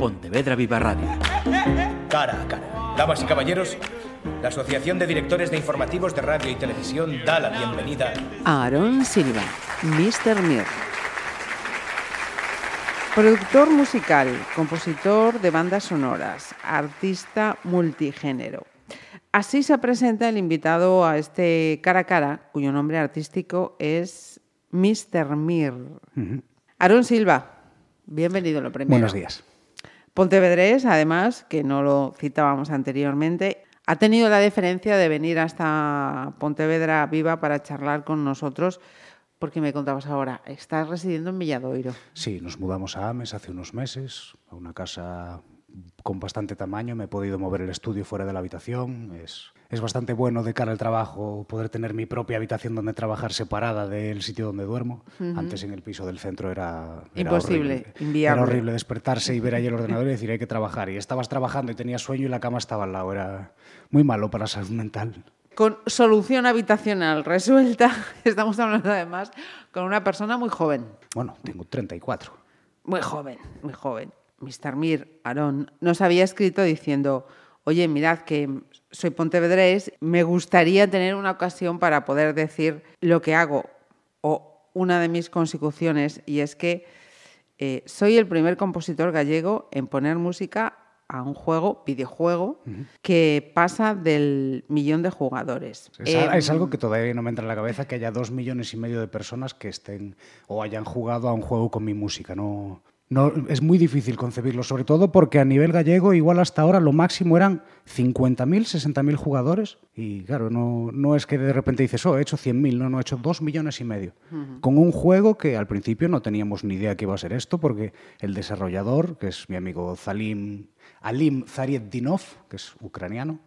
Pontevedra Viva Radio. Cara a cara. Damas y caballeros, la Asociación de Directores de Informativos de Radio y Televisión da la bienvenida a Aaron Silva, Mr. Mir. Productor musical, compositor de bandas sonoras, artista multigénero. Así se presenta el invitado a este cara a cara, cuyo nombre artístico es Mr. Mir. Aaron Silva, bienvenido lo primero. Buenos días. Pontevedrés, además, que no lo citábamos anteriormente, ha tenido la deferencia de venir hasta Pontevedra Viva para charlar con nosotros, porque me contabas ahora, estás residiendo en Villadoiro. Sí, nos mudamos a Ames hace unos meses, a una casa con bastante tamaño, me he podido mover el estudio fuera de la habitación. Es, es bastante bueno de cara al trabajo poder tener mi propia habitación donde trabajar separada del sitio donde duermo. Antes en el piso del centro era, imposible, horrible. inviable. Era horrible despertarse y ver ahí el ordenador y decir hay que trabajar. Y estabas trabajando y tenías sueño y la cama estaba al lado. Era muy malo para la salud mental. Con solución habitacional resuelta, estamos hablando además con una persona muy joven. Bueno, tengo 34. Muy joven, muy joven. Mr. Mir, Aarón, nos había escrito diciendo, oye, mirad que soy pontevedrés, me gustaría tener una ocasión para poder decir lo que hago o una de mis consecuciones, y es que eh, soy el primer compositor gallego en poner música a un juego, videojuego, uh -huh. que pasa del millón de jugadores. Es, eh, es, algo que todavía no me entra en la cabeza, que haya dos millones y medio de personas que estén o hayan jugado a un juego con mi música. No, no, es muy difícil concebirlo, sobre todo porque a nivel gallego, igual hasta ahora lo máximo eran 50.000, 60.000 jugadores. Y claro, no, no es que de repente dices, oh, he hecho 100.000, no, no, he hecho 2 millones y medio. Uh -huh. Con un juego que al principio no teníamos ni idea que iba a ser esto, porque el desarrollador, que es mi amigo Zalim, Alim Zarietdinov, que es ucraniano,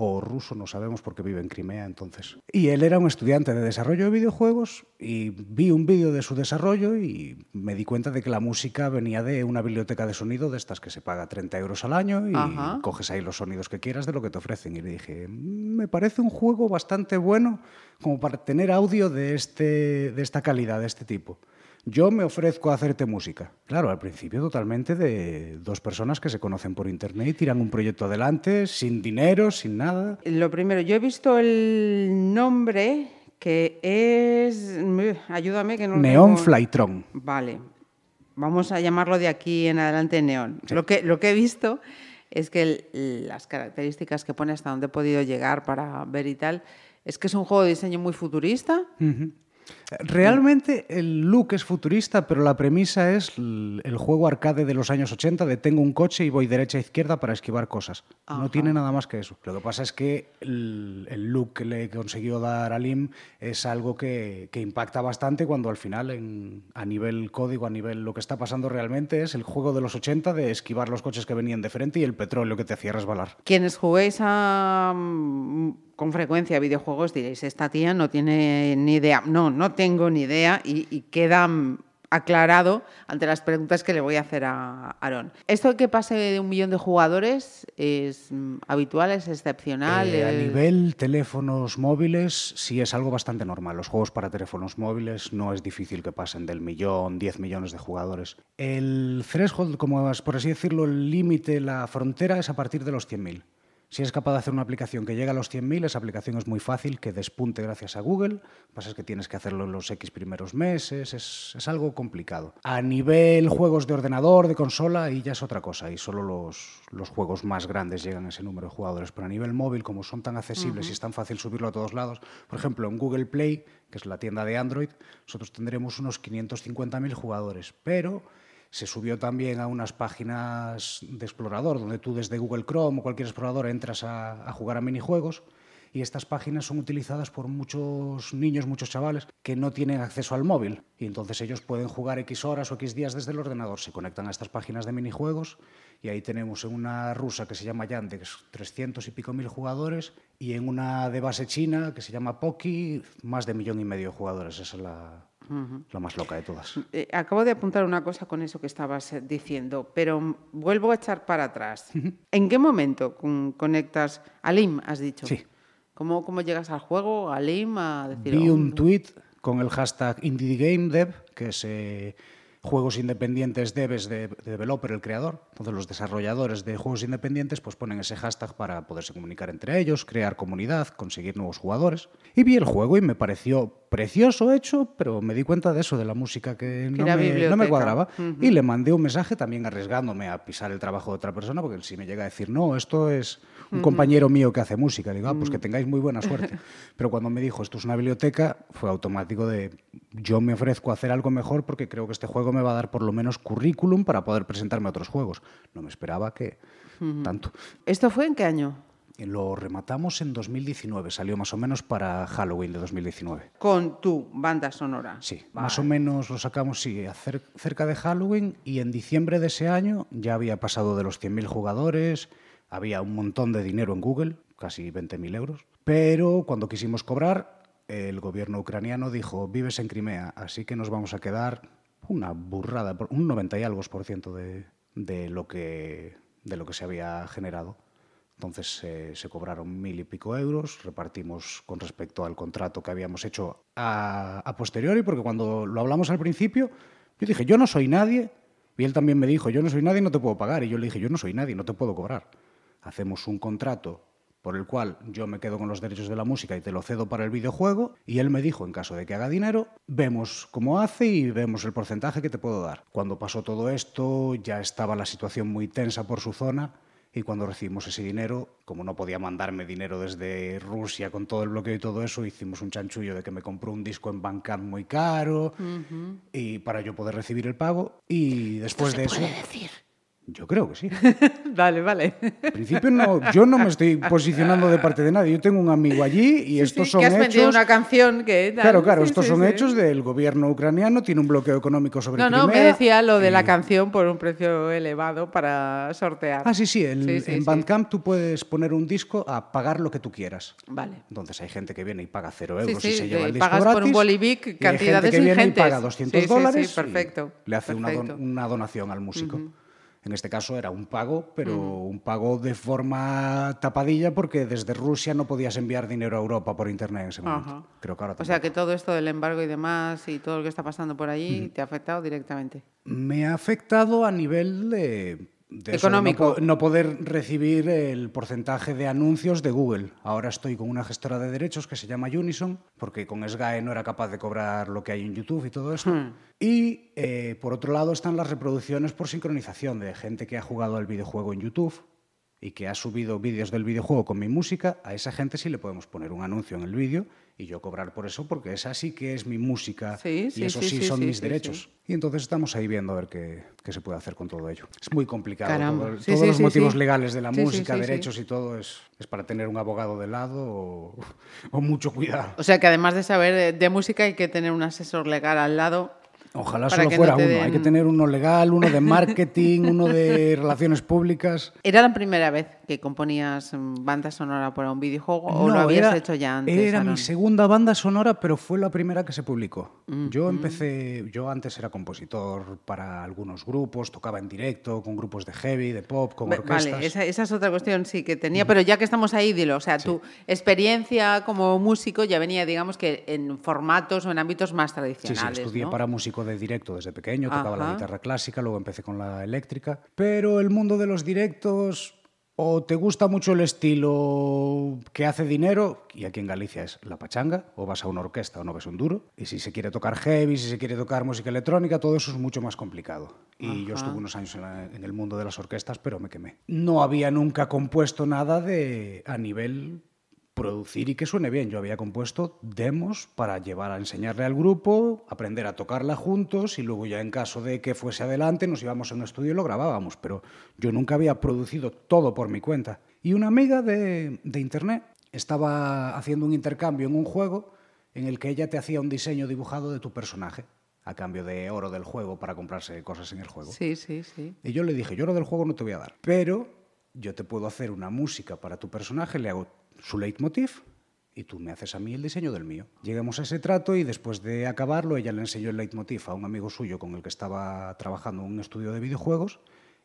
o ruso, no sabemos porque vive en Crimea entonces. Y él era un estudiante de desarrollo de videojuegos y vi un vídeo de su desarrollo y me di cuenta de que la música venía de una biblioteca de sonido de estas que se paga 30 euros al año y Ajá. coges ahí los sonidos que quieras de lo que te ofrecen. Y le dije, me parece un juego bastante bueno como para tener audio de, este, de esta calidad, de este tipo yo me ofrezco a hacerte música. Claro, al principio totalmente de dos personas que se conocen por internet y tiran un proyecto adelante sin dinero, sin nada. Lo primero, yo he visto el nombre que es... Ayúdame que no... Neon tengo... Flytron. Vale. Vamos a llamarlo de aquí en adelante Neon. Sí. Lo, que, lo que he visto es que el, las características que pone hasta donde he podido llegar para ver y tal, es que es un juego de diseño muy futurista. Uh -huh. Realmente el look es futurista, pero la premisa es el juego arcade de los años 80 de tengo un coche y voy derecha a izquierda para esquivar cosas. Ajá. No tiene nada más que eso. Lo que pasa es que el, look que le consiguió dar a Lim es algo que, que impacta bastante cuando al final en, a nivel código, a nivel lo que está pasando realmente es el juego de los 80 de esquivar los coches que venían de frente y el petróleo que te hacía resbalar. Quienes juguéis a con frecuencia videojuegos diréis, esta tía no tiene ni idea. No, no tengo ni idea y, y queda aclarado ante las preguntas que le voy a hacer a Aaron. ¿Esto de que pase de un millón de jugadores es habitual, es excepcional? Eh, a nivel teléfonos móviles sí es algo bastante normal. Los juegos para teléfonos móviles no es difícil que pasen del millón, 10 millones de jugadores. El threshold, como es por así decirlo, el límite, la frontera es a partir de los 100.000. Si eres capaz de hacer una aplicación que llega a los 100.000, esa aplicación es muy fácil que despunte gracias a Google. Lo que pasa es que tienes que hacerlo en los X primeros meses, es, es, algo complicado. A nivel juegos de ordenador, de consola, ahí ya es otra cosa. Y solo los, los juegos más grandes llegan a ese número de jugadores. Pero a nivel móvil, como son tan accesibles uh -huh. y es tan fácil subirlo a todos lados, por ejemplo, en Google Play, que es la tienda de Android, nosotros tendremos unos 550.000 jugadores. Pero se subió también a unas páginas de explorador, donde tú desde Google Chrome o cualquier explorador entras a, jugar a minijuegos. Y estas páginas son utilizadas por muchos niños, muchos chavales que no tienen acceso al móvil. Y entonces ellos pueden jugar X horas o X días desde el ordenador. Se conectan a estas páginas de minijuegos y ahí tenemos en una rusa que se llama Yandex 300 y pico mil jugadores y en una de base china que se llama Poki más de millón y medio de jugadores. Esa es la, Uh -huh. La más loca de todas. Eh, acabo de apuntar una cosa con eso que estabas eh, diciendo, pero vuelvo a echar para atrás. Uh -huh. ¿En qué momento conectas a LIM, has dicho? Sí. ¿Cómo, ¿Cómo, llegas al juego, a LIM, a decir... Vi un oh, tweet con el hashtag IndieGameDev que se juegos independientes debes de, de developer, el creador. Entonces los desarrolladores de juegos independientes pues ponen ese hashtag para poderse comunicar entre ellos, crear comunidad, conseguir nuevos jugadores. Y vi el juego y me pareció precioso hecho, pero me di cuenta de eso, de la música que, no, me, no me cuadraba. Ujú. Y le mandé un mensaje también arriesgándome a pisar el trabajo de otra persona, porque si me llega a decir, no, esto es un compañero mío que hace música, digo, ah, pues que tengáis muy buena suerte. Pero cuando me dijo, esto es una biblioteca, fue automático de, yo me ofrezco a hacer algo mejor porque creo que este juego me va a dar por lo menos currículum para poder presentarme a otros juegos. No me esperaba que tanto. ¿Esto fue en qué año? Lo rematamos en 2019, salió más o menos para Halloween de 2019. Con tu banda sonora. Sí, Vale. más o menos lo sacamos sí, cerca de Halloween y en diciembre de ese año ya había pasado de los 100.000 jugadores, había un montón de dinero en Google, casi 20.000 euros, pero cuando quisimos cobrar, el gobierno ucraniano dijo, vives en Crimea, así que nos vamos a quedar una burrada, un 90 y algo por ciento de, de lo, que, de lo que se había generado. Entonces eh, se cobraron mil y pico euros, repartimos con respecto al contrato que habíamos hecho a, a posteriori, porque cuando lo hablamos al principio, yo dije, yo no soy nadie, y él también me dijo, yo no soy nadie, no te puedo pagar, y yo le dije, yo no soy nadie, no te puedo cobrar. Hacemos un contrato por el cual yo me quedo con los derechos de la música y te lo cedo para el videojuego, y él me dijo, en caso de que haga dinero, vemos cómo hace y vemos el porcentaje que te puedo dar. Cuando pasó todo esto, ya estaba la situación muy tensa por su zona, y cuando recibimos ese dinero, como no podía mandarme dinero desde Rusia con todo el bloqueo y todo eso, hicimos un chanchullo de que me compró un disco en Bandcamp muy caro y para yo poder recibir el pago. Y después de eso... decir? Yo creo que sí. Vale, vale. En principio no, yo no me estoy posicionando de parte de nadie. Yo tengo un amigo allí y estos Sí, son que has vendido hechos. una canción que... tal. Claro, claro, Sí, estos sí, son sí. hechos del gobierno ucraniano, tiene un bloqueo económico sobre No, no, me Crimea decía lo de la y- canción por un precio elevado para sortear. Ah, sí, sí, el- Sí, sí, en sí. Bandcamp tú puedes poner un disco a pagar lo que tú quieras. Vale. Entonces hay gente que viene y paga cero Sí, euros sí, y se lleva de- el disco pagas por un gratis, Bolivic y hay cantidades gente que viene y ingentes. paga 200 Sí, sí, sí, dólares y perfecto, le hace una, don- perfecto. una donación al músico. En este caso era un pago, pero un pago de forma tapadilla porque desde Rusia no podías enviar dinero a Europa por internet en ese momento. Ajá. Creo que ahora O sea que todo esto del embargo y demás y todo lo que está pasando por allí te ha afectado directamente. Me ha afectado a nivel de, de eso, Económico. no, po- no poder recibir el porcentaje de anuncios de Google. Ahora estoy con una gestora de derechos que se llama Unison, porque con SGAE no era capaz de cobrar lo que hay en YouTube y todo eso. Y eh, por otro lado están las reproducciones por sincronización de gente que ha jugado al videojuego en YouTube y que ha subido vídeos del videojuego con mi música, a esa gente sí le podemos poner un anuncio en el vídeo y yo cobrar por eso porque esa sí que es mi música Sí, y eso sí, son mis derechos. Y entonces estamos ahí viendo a ver qué, qué se puede hacer con todo ello. Es muy complicado. Todo- todos los motivos legales de la música, derechos y todo es, es para tener un abogado de lado o, o mucho cuidado. O sea que además de saber de, de música hay que tener un asesor legal al lado. Ojalá solo no fuera uno. den- Hay que tener uno legal, uno de marketing, uno de relaciones públicas. ¿Era la primera vez que componías mm, banda sonora para un videojuego o lo habías era- hecho ya antes? Era Aaron? mi segunda banda sonora, pero fue la primera que se publicó. Mm, Yo empecé, yo antes era compositor para algunos grupos, tocaba en directo con grupos de heavy, de pop, con orquestas. Vale, esa, esa es otra cuestión, sí, que tenía, pero ya que estamos ahí, dilo, o sea, tu experiencia como músico ya venía, digamos que en formatos o en ámbitos más Sí, tradicionales. sí, estudié ¿no? para músico de directo desde pequeño, tocaba la guitarra clásica, luego empecé con la eléctrica. Pero el mundo de los directos, o te gusta mucho el estilo que hace dinero, y aquí en Galicia es la pachanga, o vas a una orquesta o no ves un duro. Y si se quiere tocar heavy, si se quiere tocar música electrónica, todo eso es mucho más complicado. Y yo estuve unos años en, la- en el mundo de las orquestas, pero me quemé. No había nunca compuesto nada de a nivel producir y que suene bien. Yo había compuesto demos para llevar a enseñarle al grupo, aprender a tocarla juntos y luego ya en caso de que fuese adelante nos íbamos a un estudio y lo grabábamos, pero yo nunca había producido todo por mi cuenta. Y una amiga de, de internet estaba haciendo un intercambio en un juego en el que ella te hacía un diseño dibujado de tu personaje a cambio de oro del juego para comprarse cosas en el juego. Sí, sí, sí. Y yo le dije, yo lo del juego no te voy a dar, pero yo te puedo hacer una música para tu personaje, le hago su leitmotiv y tú me haces a mí el diseño del mío. Llegamos a ese trato y después de acabarlo, ella le enseñó el leitmotiv a un amigo suyo con el que estaba trabajando en un estudio de videojuegos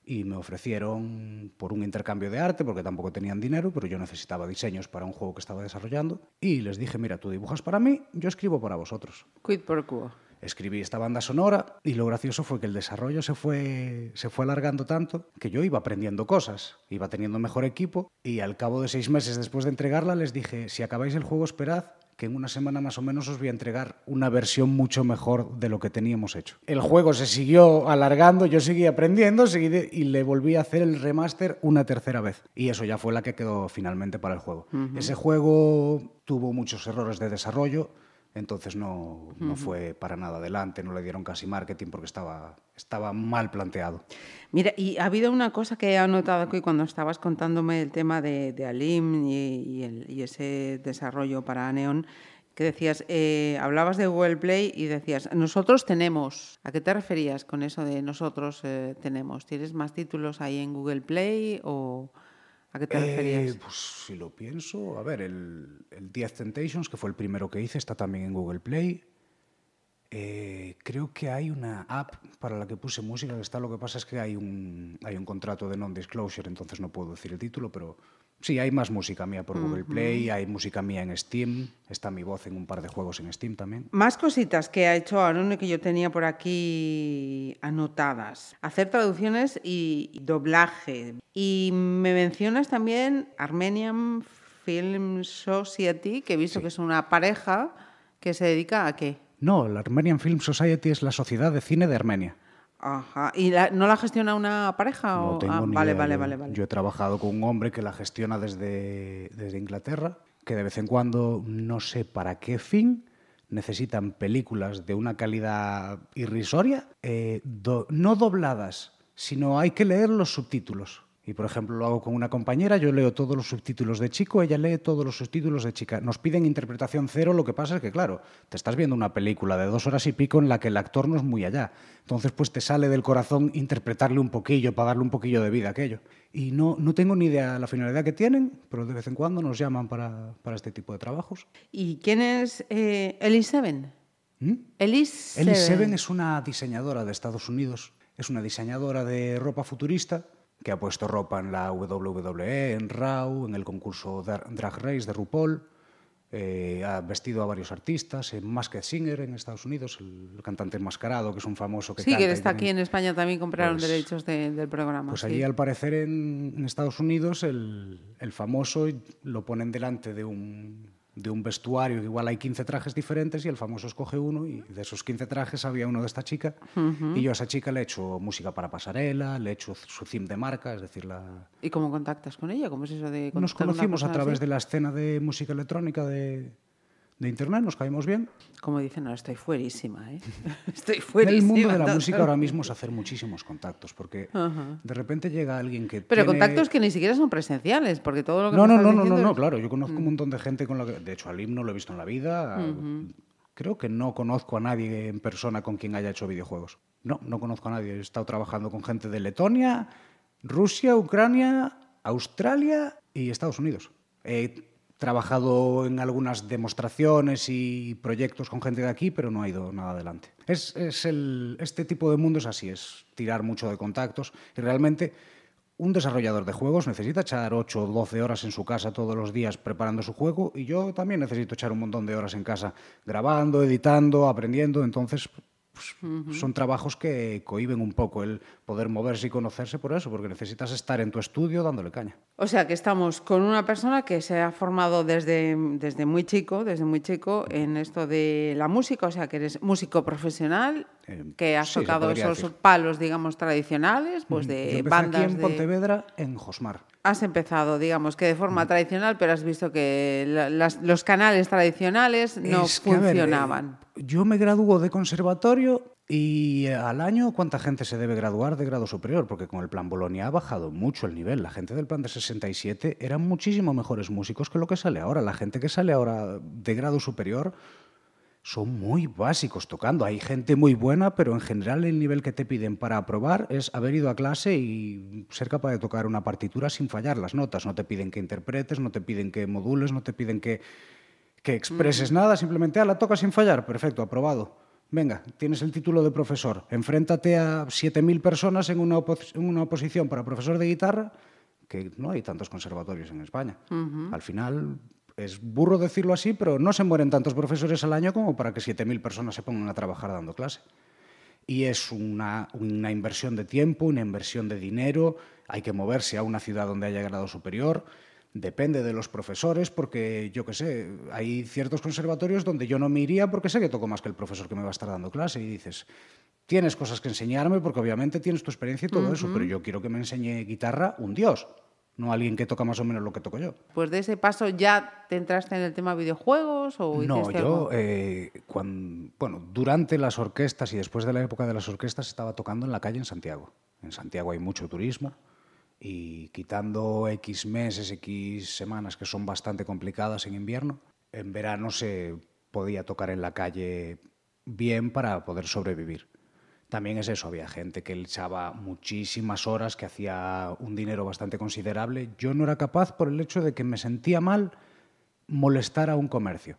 y me ofrecieron por un intercambio de arte, porque tampoco tenían dinero, pero yo necesitaba diseños para un juego que estaba desarrollando. Y les dije, mira, tú dibujas para mí, yo escribo para vosotros. Quid pro quo. Escribí esta banda sonora y lo gracioso fue que el desarrollo se fue, se fue alargando tanto que yo iba aprendiendo cosas, iba teniendo mejor equipo y al cabo de seis meses después de entregarla les dije, si acabáis el juego esperad que en una semana más o menos os voy a entregar una versión mucho mejor de lo que teníamos hecho. El juego se siguió alargando, yo seguí aprendiendo seguí de, y le volví a hacer el remaster una tercera vez. Y eso ya fue la que quedó finalmente para el juego. Uh -huh. Ese juego tuvo muchos errores de desarrollo, entonces no, no uh -huh. fue para nada adelante, no le dieron casi marketing porque estaba, estaba mal planteado. Mira, y ha habido una cosa que he notado aquí cuando estabas contándome el tema de, de Alim y, y, el, y, ese desarrollo para Neon, que decías, eh, hablabas de Google Play y decías, nosotros tenemos. ¿A qué te referías con eso de nosotros eh, tenemos? ¿Tienes más títulos ahí en Google Play o a qué te referías? Eh, pues si lo pienso, a ver, el, el Death Temptations, que fue el primero que hice, está también en Google Play. Eh, creo que hay una app para la que puse música que está. Lo que pasa es que hay un, hay un contrato de non-disclosure, entonces no puedo decir el título, pero sí, hay más música mía por uh -huh. Google Play, hay música mía en Steam, está mi voz en un par de juegos en Steam también. Más cositas que ha hecho Aaron y que yo tenía por aquí anotadas. Hacer traducciones y doblaje. Y me mencionas también Armenian Film Society, que he visto sí. que es una pareja que se dedica a qué. No, la Armenian Film Society es la sociedad de cine de Armenia. Ajá. ¿Y la, no la gestiona una pareja? No o? tengo ah, ni vale, idea. vale, vale, vale. Yo he trabajado con un hombre que la gestiona desde, desde Inglaterra, que de vez en cuando, no sé para qué fin, necesitan películas de una calidad irrisoria, eh, do, no dobladas, sino hay que leer los subtítulos. Y, por ejemplo, lo hago con una compañera, yo leo todos los subtítulos de chico, ella lee todos los subtítulos de chica. Nos piden interpretación cero, lo que pasa es que, claro, te estás viendo una película de dos horas y pico en la que el actor no es muy allá. Entonces, pues te sale del corazón interpretarle un poquillo, para darle un poquillo de vida a aquello. Y no, no tengo ni idea de la finalidad que tienen, pero de vez en cuando nos llaman para, para este tipo de trabajos. ¿Y quién es eh, Elise Seven? ¿Mm? Seven es una diseñadora de Estados Unidos, es una diseñadora de ropa futurista que ha puesto ropa en la WWE, en Raw, en el concurso Drag Race de RuPaul. Eh, ha vestido a varios artistas, en Masked Singer en Estados Unidos, el, cantante enmascarado, que es un famoso que Sí, canta que está aquí en España también compraron Pues- derechos de- del programa. Pues sí. allí, al parecer, en, en Estados Unidos, el, el famoso lo ponen delante de un, de un vestuario que igual hay 15 trajes diferentes y el famoso escoge uno y de esos 15 trajes había uno de esta chica y yo a esa chica le he hecho música para pasarela, le he hecho su theme de marca, es decir, la... ¿Y cómo contactas con ella? ¿Cómo es eso de nos conocimos a través así? de la escena de música electrónica de, de internet, nos caímos bien. Como dicen, no, estoy fuerísima, ¿eh? estoy En fuerísima. el mundo de la música ahora mismo es hacer muchísimos contactos porque de repente llega alguien que Pero tiene... contactos que ni siquiera son presenciales, porque todo lo que No, no, no, no, no, claro. Yo conozco un montón de gente con la que. De hecho, al no lo he visto en la vida. Creo que no conozco a nadie en persona con quien haya hecho videojuegos. No, no conozco a nadie. He estado trabajando con gente de Letonia, Rusia, Ucrania, Australia y Estados Unidos. He trabajado en algunas demostraciones y proyectos con gente de aquí, pero no ha ido nada adelante. Es, este tipo de mundo es así, es tirar mucho de contactos y realmente un desarrollador de juegos necesita echar 8 o 12 horas en su casa todos los días preparando su juego y yo también necesito echar un montón de horas en casa grabando, editando, aprendiendo. Entonces, pues, son trabajos que cohiben un poco el poder moverse y conocerse por eso, porque necesitas estar en tu estudio dándole caña. O sea, que estamos con una persona que se ha formado desde, desde muy chico, desde muy chico, en esto de la música, o sea, que eres músico profesional, Eh, que has sí, tocado esos decir. palos, digamos, tradicionales, pues Yo de empecé bandas aquí en de... Pontevedra, en Josmar. Has empezado, digamos, que de forma tradicional, pero has visto que las- los canales tradicionales no Es que, a ver, funcionaban. eh, yo me graduó de conservatorio y eh, al año, ¿cuánta gente se debe graduar de grado superior? Porque con el plan Bolonia ha bajado mucho el nivel. La gente del plan de 67 eran muchísimo mejores músicos que lo que sale ahora. La gente que sale ahora de grado superior son muy básicos tocando. Hay gente muy buena, pero en general el nivel que te piden para aprobar es haber ido a clase y ser capaz de tocar una partitura sin fallar las notas. No te piden que interpretes, no te piden que modules, no te piden que, que expreses nada, simplemente, ah, la toca sin fallar, perfecto, aprobado. Venga, tienes el título de profesor. Enfréntate a 7.000 personas en una, en una oposición para profesor de guitarra, que no hay tantos conservatorios en España. Al final, es burro decirlo así, pero no se mueren tantos profesores al año como para que 7.000 personas se pongan a trabajar dando clase. Y es una, una inversión de tiempo, una inversión de dinero, hay que moverse a una ciudad donde haya grado superior, depende de los profesores, porque yo qué sé, hay ciertos conservatorios donde yo no me iría porque sé que toco más que el profesor que me va a estar dando clase y dices, tienes cosas que enseñarme porque obviamente tienes tu experiencia y todo eso, pero yo quiero que me enseñe guitarra un dios, no alguien que toca más o menos lo que toco yo. Pues de ese paso ya te entraste en el tema videojuegos o No, yo, algo? eh, bueno, durante las orquestas y después de la época de las orquestas estaba tocando en la calle en Santiago. En Santiago hay mucho turismo y quitando X meses, X semanas que son bastante complicadas en invierno, en verano se podía tocar en la calle bien para poder sobrevivir. También es eso, había gente que echaba muchísimas horas, que hacía un dinero bastante considerable. Yo no era capaz por el hecho de que me sentía mal molestar a un comercio.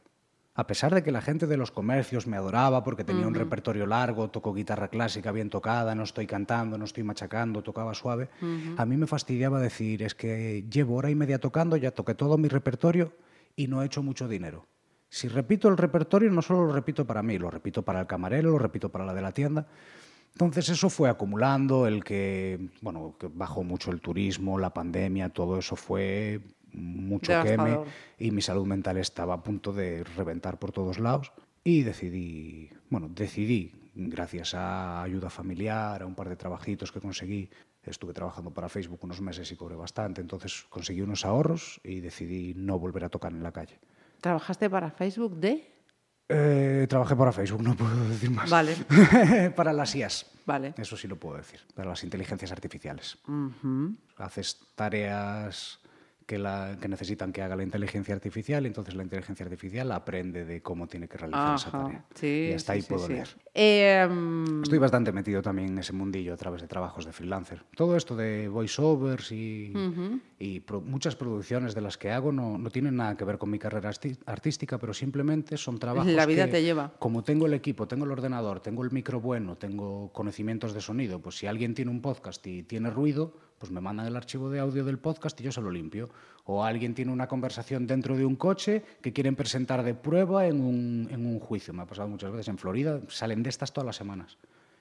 A pesar de que la gente de los comercios me adoraba porque tenía un repertorio largo, toco guitarra clásica bien tocada, no estoy cantando, no estoy machacando, tocaba suave, a mí me fastidiaba decir, es que llevo hora y media tocando, ya toqué todo mi repertorio y no he hecho mucho dinero. Si repito el repertorio, no solo lo repito para mí, lo repito para el camarero, lo repito para la de la tienda. Entonces eso fue acumulando, el que, bueno, que bajó mucho el turismo, la pandemia, todo eso fue mucho queme Devastador. y mi salud mental estaba a punto de reventar por todos lados y decidí, bueno, decidí, gracias a ayuda familiar, a un par de trabajitos que conseguí, estuve trabajando para Facebook unos meses y cobré bastante, entonces conseguí unos ahorros y decidí no volver a tocar en la calle. ¿Trabajaste para Facebook de? Eh, trabajé para Facebook, no puedo decir más. Vale, para las IAS. vale. Eso sí lo puedo decir, para las inteligencias artificiales. Haces tareas que, la, que necesitan que haga la inteligencia artificial, y entonces la inteligencia artificial aprende de cómo tiene que realizar esa Ajá, tarea. Sí, y hasta sí, ahí sí, puedo leer. Eh, mm, Estoy bastante metido también en ese mundillo a través de trabajos de freelancer. Todo esto de voiceovers y, y pro- muchas producciones de las que hago no, no tienen nada que ver con mi carrera artística, pero simplemente son trabajos La vida que, te lleva. Como tengo el equipo, tengo el ordenador, tengo el micro bueno, tengo conocimientos de sonido, pues si alguien tiene un podcast y tiene ruido, pues me mandan el archivo de audio del podcast y yo se lo limpio. O alguien tiene una conversación dentro de un coche que quieren presentar de prueba en un, en un juicio. Me ha pasado muchas veces en Florida, salen de estas todas las semanas.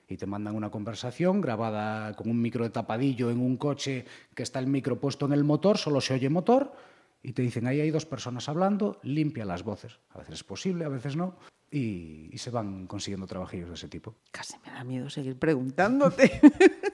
Y te mandan una conversación grabada con un micro de tapadillo en un coche que está el micro puesto en el motor, solo se oye motor, y te dicen, ahí hay dos personas hablando, limpia las voces. A veces es posible, a veces no. Y, y se van consiguiendo trabajillos de ese tipo. Casi me da miedo seguir preguntándote.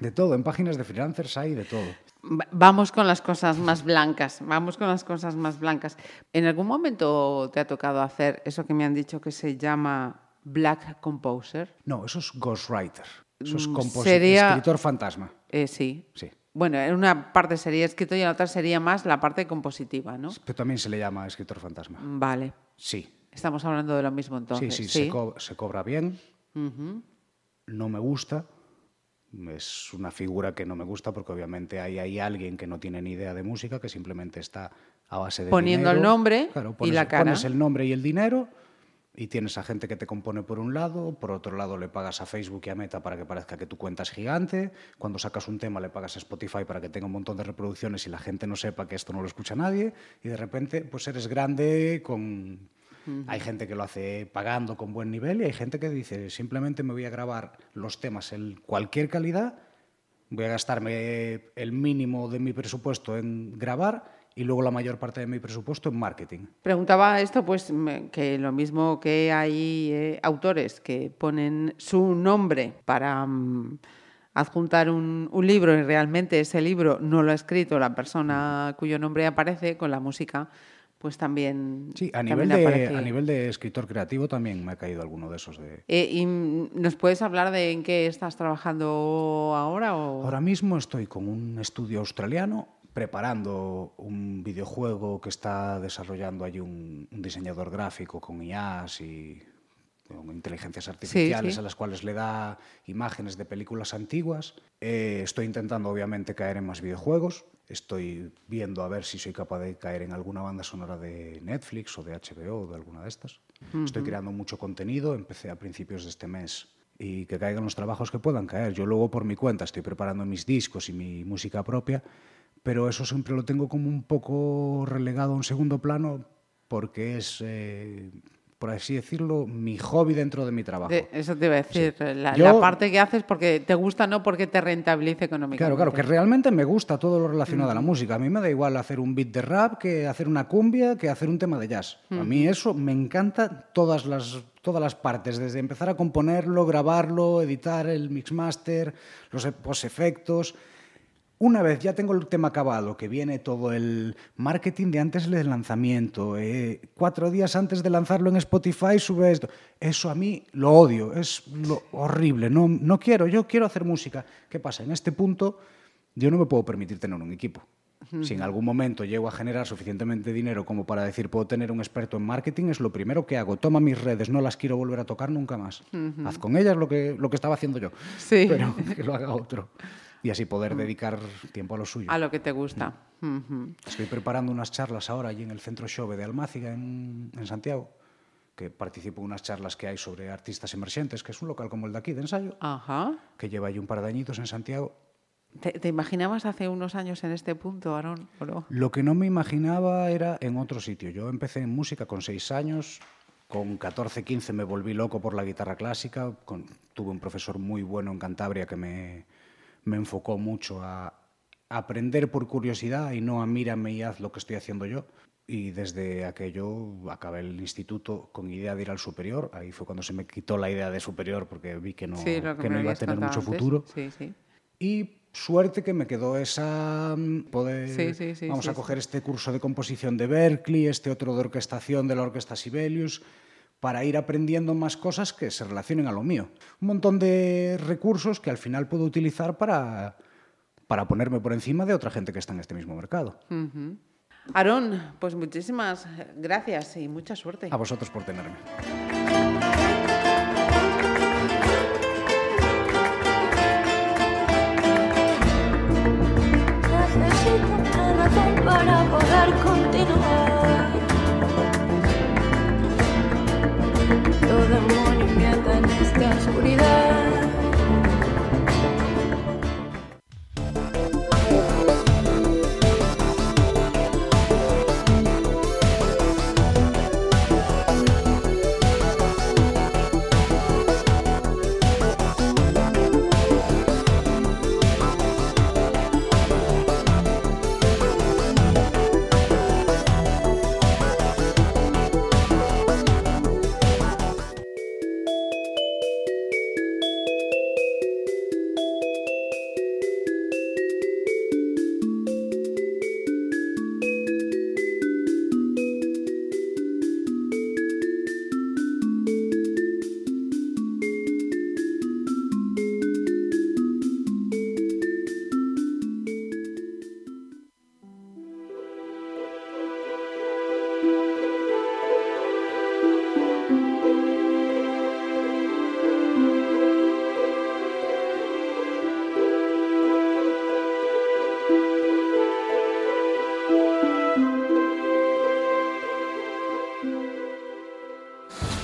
De todo, en páginas de freelancers hay de todo. Va- Vamos con las cosas más blancas, vamos con las cosas más blancas. ¿En algún momento te ha tocado hacer eso que me han dicho que se llama Black Composer? No, eso es ghostwriter. Eso es Mm, composi- sería- escritor fantasma. Eh, sí. Sí. Bueno, en una parte sería escrito y en la otra sería más la parte compositiva, ¿no? Pero también se le llama escritor fantasma. Vale. Sí. Estamos hablando de lo mismo entonces. sí, sí, Se, co- se cobra bien. No me gusta. Es una figura que no me gusta porque obviamente hay, hay alguien que no tiene ni idea de música, que simplemente está a base de Poniendo el nombre Claro, y pones- la cara. Pones el nombre y el dinero y tienes a gente que te compone por un lado, por otro lado le pagas a Facebook y a Meta para que parezca que tu cuenta es gigante, cuando sacas un tema le pagas a Spotify para que tenga un montón de reproducciones y la gente no sepa que esto no lo escucha nadie y de repente pues eres grande con... Hay gente que lo hace pagando con buen nivel y hay gente que dice simplemente me voy a grabar los temas en cualquier calidad, voy a gastarme el mínimo de mi presupuesto en grabar y luego la mayor parte de mi presupuesto en marketing. Preguntaba esto, pues que lo mismo que hay eh, autores que ponen su nombre para mm, adjuntar un, un libro y realmente ese libro no lo ha escrito la persona cuyo nombre aparece con la música, pues también. Sí, a también nivel, de, aparece. a nivel de escritor creativo también me ha caído alguno de esos. De... Eh, ¿Y nos puedes hablar de en qué estás trabajando ahora? O... Ahora mismo estoy con un estudio australiano preparando un videojuego que está desarrollando allí un, un diseñador gráfico con IAs y con inteligencias artificiales sí. a las cuales le da imágenes de películas antiguas. Eh, estoy intentando obviamente caer en más videojuegos. Estoy viendo a ver si soy capaz de caer en alguna banda sonora de Netflix o de HBO o de alguna de estas. Estoy creando mucho contenido. Empecé a principios de este mes y que caigan los trabajos que puedan caer. Yo luego por mi cuenta estoy preparando mis discos y mi música propia, pero eso siempre lo tengo como un poco relegado a un segundo plano porque es, eh, por así decirlo, mi hobby dentro de mi trabajo. Eso te iba a decir, la, Yo- la parte que haces porque te gusta, no porque te rentabilice económicamente. Claro, claro, que realmente me gusta todo lo relacionado a la música. A mí me da igual hacer un beat de rap que hacer una cumbia, que hacer un tema de jazz. A mí eso me encanta todas las, todas las partes, desde empezar a componerlo, grabarlo, editar el mixmaster, los e- efectos. Una vez ya tengo el tema acabado, que viene todo el marketing de antes del lanzamiento, eh, cuatro días antes de lanzarlo en Spotify sube esto. Eso a mí lo odio, es lo horrible. No, no quiero, yo quiero hacer música. ¿Qué pasa? En este punto yo no me puedo permitir tener un equipo. Si en algún momento llego a generar suficientemente dinero como para decir puedo tener un experto en marketing, es lo primero que hago. Toma mis redes, no las quiero volver a tocar nunca más. Haz con ellas lo que, lo que estaba haciendo yo, Sí. pero que lo haga otro. Y así poder dedicar tiempo a lo suyo. A lo que te gusta. Estoy preparando unas charlas ahora allí en el Centro Xove de Almáciga, en, en Santiago, que participo en unas charlas que hay sobre artistas emergentes, que es un local como el de aquí, de ensayo, Ajá. que lleva allí un par de añitos en Santiago. ¿Te, te imaginabas hace unos años en este punto, Aarón? Lo que no me imaginaba era en otro sitio. Yo empecé en música con seis años, con 14, 15 me volví loco por la guitarra clásica, con- tuve un profesor muy bueno en Cantabria que me, me enfocó mucho a aprender por curiosidad y no a mírame y haz lo que estoy haciendo yo. Y desde aquello acabé el instituto con idea de ir al superior. Ahí fue cuando se me quitó la idea de superior porque vi que no, sí, que, no iba a tener mucho antes. futuro. Sí, sí. Y suerte que me quedó esa mm, poder Sí, sí, sí, vamos a coger este curso de composición de Berkeley, este otro de orquestación de la Orquesta Sibelius para ir aprendiendo más cosas que se relacionen a lo mío. Un montón de recursos que al final puedo utilizar para para ponerme por encima de otra gente que está en este mismo mercado. Ujú. Aarón, pues muchísimas gracias y mucha suerte. A vosotros por tenerme. Necesito para poder continuar. Todo demonio invierta en esta oscuridad.